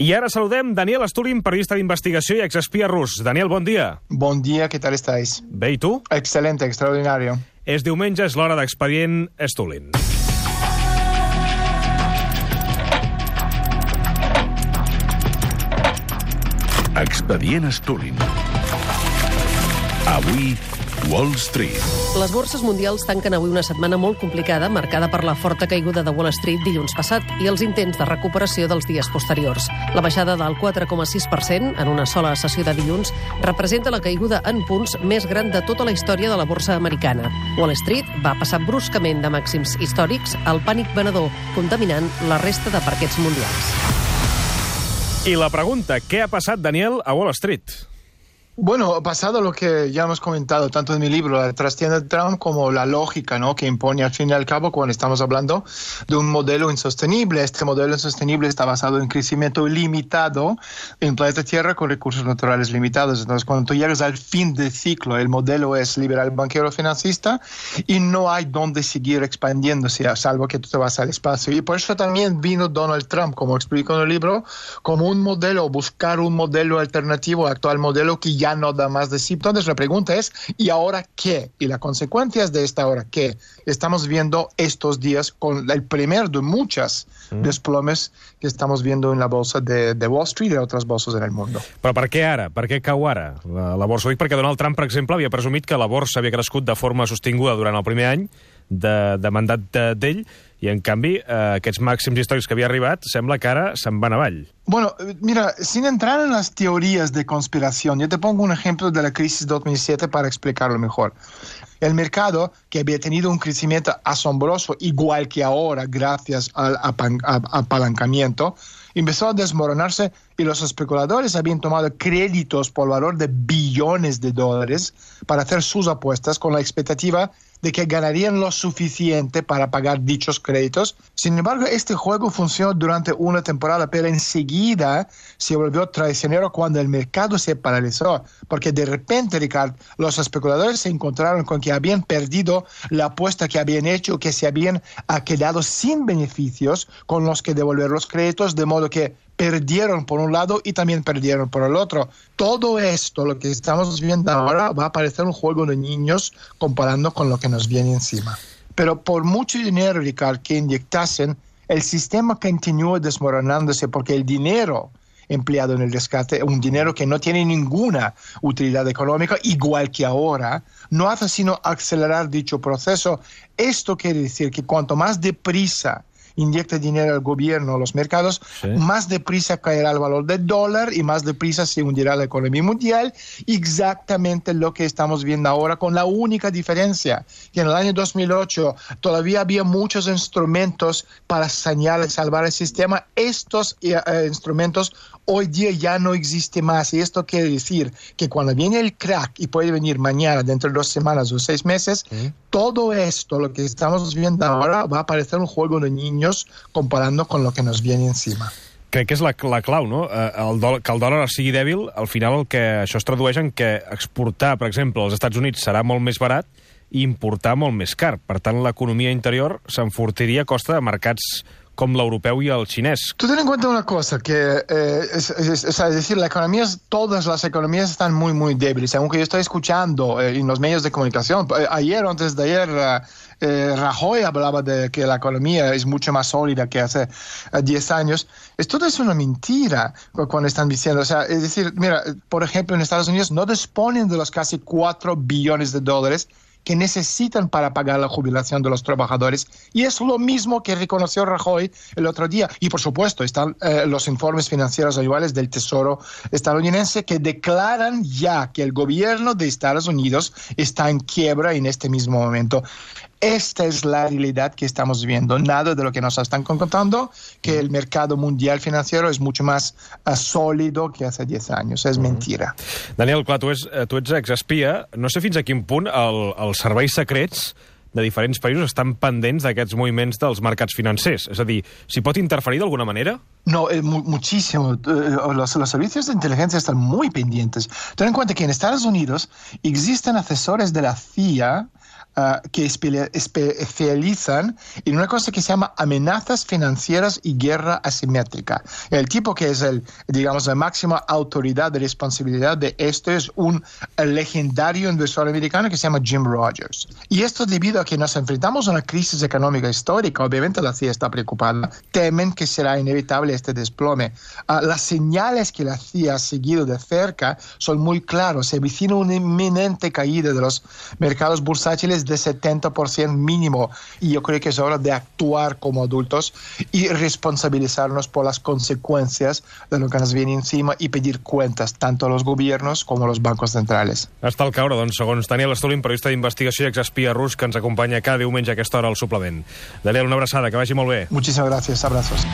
I ara saludem Daniel Stulin, periodista d'investigació i exespia rus. Daniel, bon dia. Bon dia, ¿qué tal estáis? Bé, i tu? Excelente, extraordinario. És diumenge, és l'hora d'Expedient Stulin. Expedient Stulin. Avui, Wall Street. Les borses mundials tanquen avui una setmana molt complicada, marcada per la forta caiguda de Wall Street dilluns passat i els intents de recuperació dels dies posteriors. La baixada del 4,6% en una sola sessió de dilluns representa la caiguda en punts més gran de tota la història de la borsa americana. Wall Street va passar bruscament de màxims històrics al pànic venedor, contaminant la resta de parquets mundials. I la pregunta, què ha passat, Daniel, a Wall Street? Bueno, pasado lo que ya hemos comentado tanto en mi libro, La trastienda de Trump, como la lógica ¿no? que impone al fin y al cabo cuando estamos hablando de un modelo insostenible. Este modelo insostenible está basado en crecimiento ilimitado en planeta Tierra con recursos naturales limitados. Entonces, cuando tú llegas al fin del ciclo, el modelo es liberal banquero financista y no hay dónde seguir expandiéndose, a salvo que tú te vas al espacio. Y por eso también vino Donald Trump, como explico en el libro, como un modelo, buscar un modelo alternativo al actual modelo que ya no da más de sí. Entonces la pregunta es, ¿y ahora qué? Y las consecuencias de esta ahora qué? Estamos viendo estos días con el primer de muchas desplomes que estamos viendo en la bolsa de, de Wall Street y otras bolsas en el mundo. Però per què ara? Per què cau ara la, la borsa? Ho dic perquè Donald Trump, per exemple, havia presumit que la borsa havia crescut de forma sostinguda durant el primer any de, de mandat de- d'ell i, en canvi, eh, aquests màxims històrics que havia arribat sembla que ara se'n van avall. Bueno, eh, mira, sin entrar en las teorías de conspiración, yo te pongo un ejemplo de la crisis 2007 para explicarlo mejor. El mercado, que había tenido un crecimiento asombroso, igual que ahora, gracias al apalancamiento, empezó a desmoronarse y los especuladores habían tomado créditos por valor de billones de dólares para hacer sus apuestas con la expectativa de que ganarían lo suficiente para pagar dichos créditos. Sin embargo, este juego funcionó durante una temporada, pero enseguida se volvió traicionero cuando el mercado se paralizó, porque de repente, Ricardo, los especuladores se encontraron con que habían perdido la apuesta que habían hecho, que se habían quedado sin beneficios con los que devolver los créditos, de modo que perdieron por un lado y también perdieron por el otro. Todo esto, lo que estamos viendo ahora, va a parecer un juego de niños comparando con lo que nos viene encima. Pero por mucho dinero, Ricardo, que inyectasen, el sistema continúa desmoronándose porque el dinero empleado en el rescate, un dinero que no tiene ninguna utilidad económica, igual que ahora, no hace sino acelerar dicho proceso. Esto quiere decir que cuanto más deprisa inyecta dinero al gobierno, a los mercados, Sí. más deprisa caerá el valor del dólar y más deprisa se hundirá la economía mundial. Exactamente lo que estamos viendo ahora, con la única diferencia que en el año 2008 todavía había muchos instrumentos para sanear y salvar el sistema. Estos eh, eh, instrumentos hoy día ya no existen más. Y esto quiere decir que cuando viene el crack, y puede venir mañana, dentro de dos semanas o seis meses, todo esto, lo que estamos viendo ahora, va a parecer un juego de niños comparando con lo que nos viene encima. Crec que és la, la clau, no? Eh, El dòlar, que el dòlar sigui dèbil, al final el que això es tradueix en que exportar, per exemple, als Estats Units serà molt més barat i importar molt més car. Per tant, l'economia interior s'enfortiria a costa de mercats com l'europeu i el xinès. Tú ten en cuenta una cosa, que eh, es, es- es- es decir, la economía, todas las economías están muy, muy débiles. Aunque yo estoy escuchando eh, en los medios de comunicación, eh, ayer o antes de ayer, eh, eh, Rajoy hablaba de que la economía es mucho más sólida que hace eh, 10 años. Esto es una mentira cu- cuando están diciendo, o sea, es decir, mira, eh, por ejemplo, en Estados Unidos no disponen de los casi 4 billones de dólares que necesitan para pagar la jubilación de los trabajadores. Y es lo mismo que reconoció Rajoy el otro día. Y por supuesto, están eh, los informes financieros anuales del Tesoro estadounidense que declaran ya que el gobierno de Estados Unidos está en quiebra en este mismo momento. Esta es la realidad que estamos viendo. Nada de lo que nos están contando, que el mercado mundial financiero es mucho más ah, sólido que hace 10 años. Es mentira. Daniel, clar, tu, és, eh, tu ets exespia. No sé fins a quin punt el, els serveis secrets de diferents països estan pendents d'aquests moviments dels mercats financers. És a dir, s'hi pot interferir d'alguna manera? No, eh, mu- muchísimo. Eh, los, los servicios de inteligencia están muy pendientes. Ten en cuenta que en Estados Unidos existen asesores de la CIA uh, que especializan en una cosa que se llama amenazas financieras y guerra asimétrica. El tipo que es el, digamos, la máxima autoridad de responsabilidad de esto es un legendario inversor americano que se llama Jim Rogers. Y esto debido a que nos enfrentamos a una crisis económica histórica, obviamente la CIA está preocupada, temen que será inevitable este desplome. Uh, las señales que la CIA ha seguido de cerca son muy claras. Se avecina una inminente caída de los mercados bursátiles de 70% mínimo. Y yo creo que es hora de actuar como adultos y responsabilizarnos por las consecuencias de lo que nos viene encima y pedir cuentas tanto a los gobiernos como a los bancos centrales. Hasta el caure, doncs, segons Daniel Estolin, periodista d'investigació i exespia rus que ens acompanya cada diumenge a aquesta hora al suplement. Daniel, una abraçada, que vagi molt bé. Muchísimas gracias, abrazos.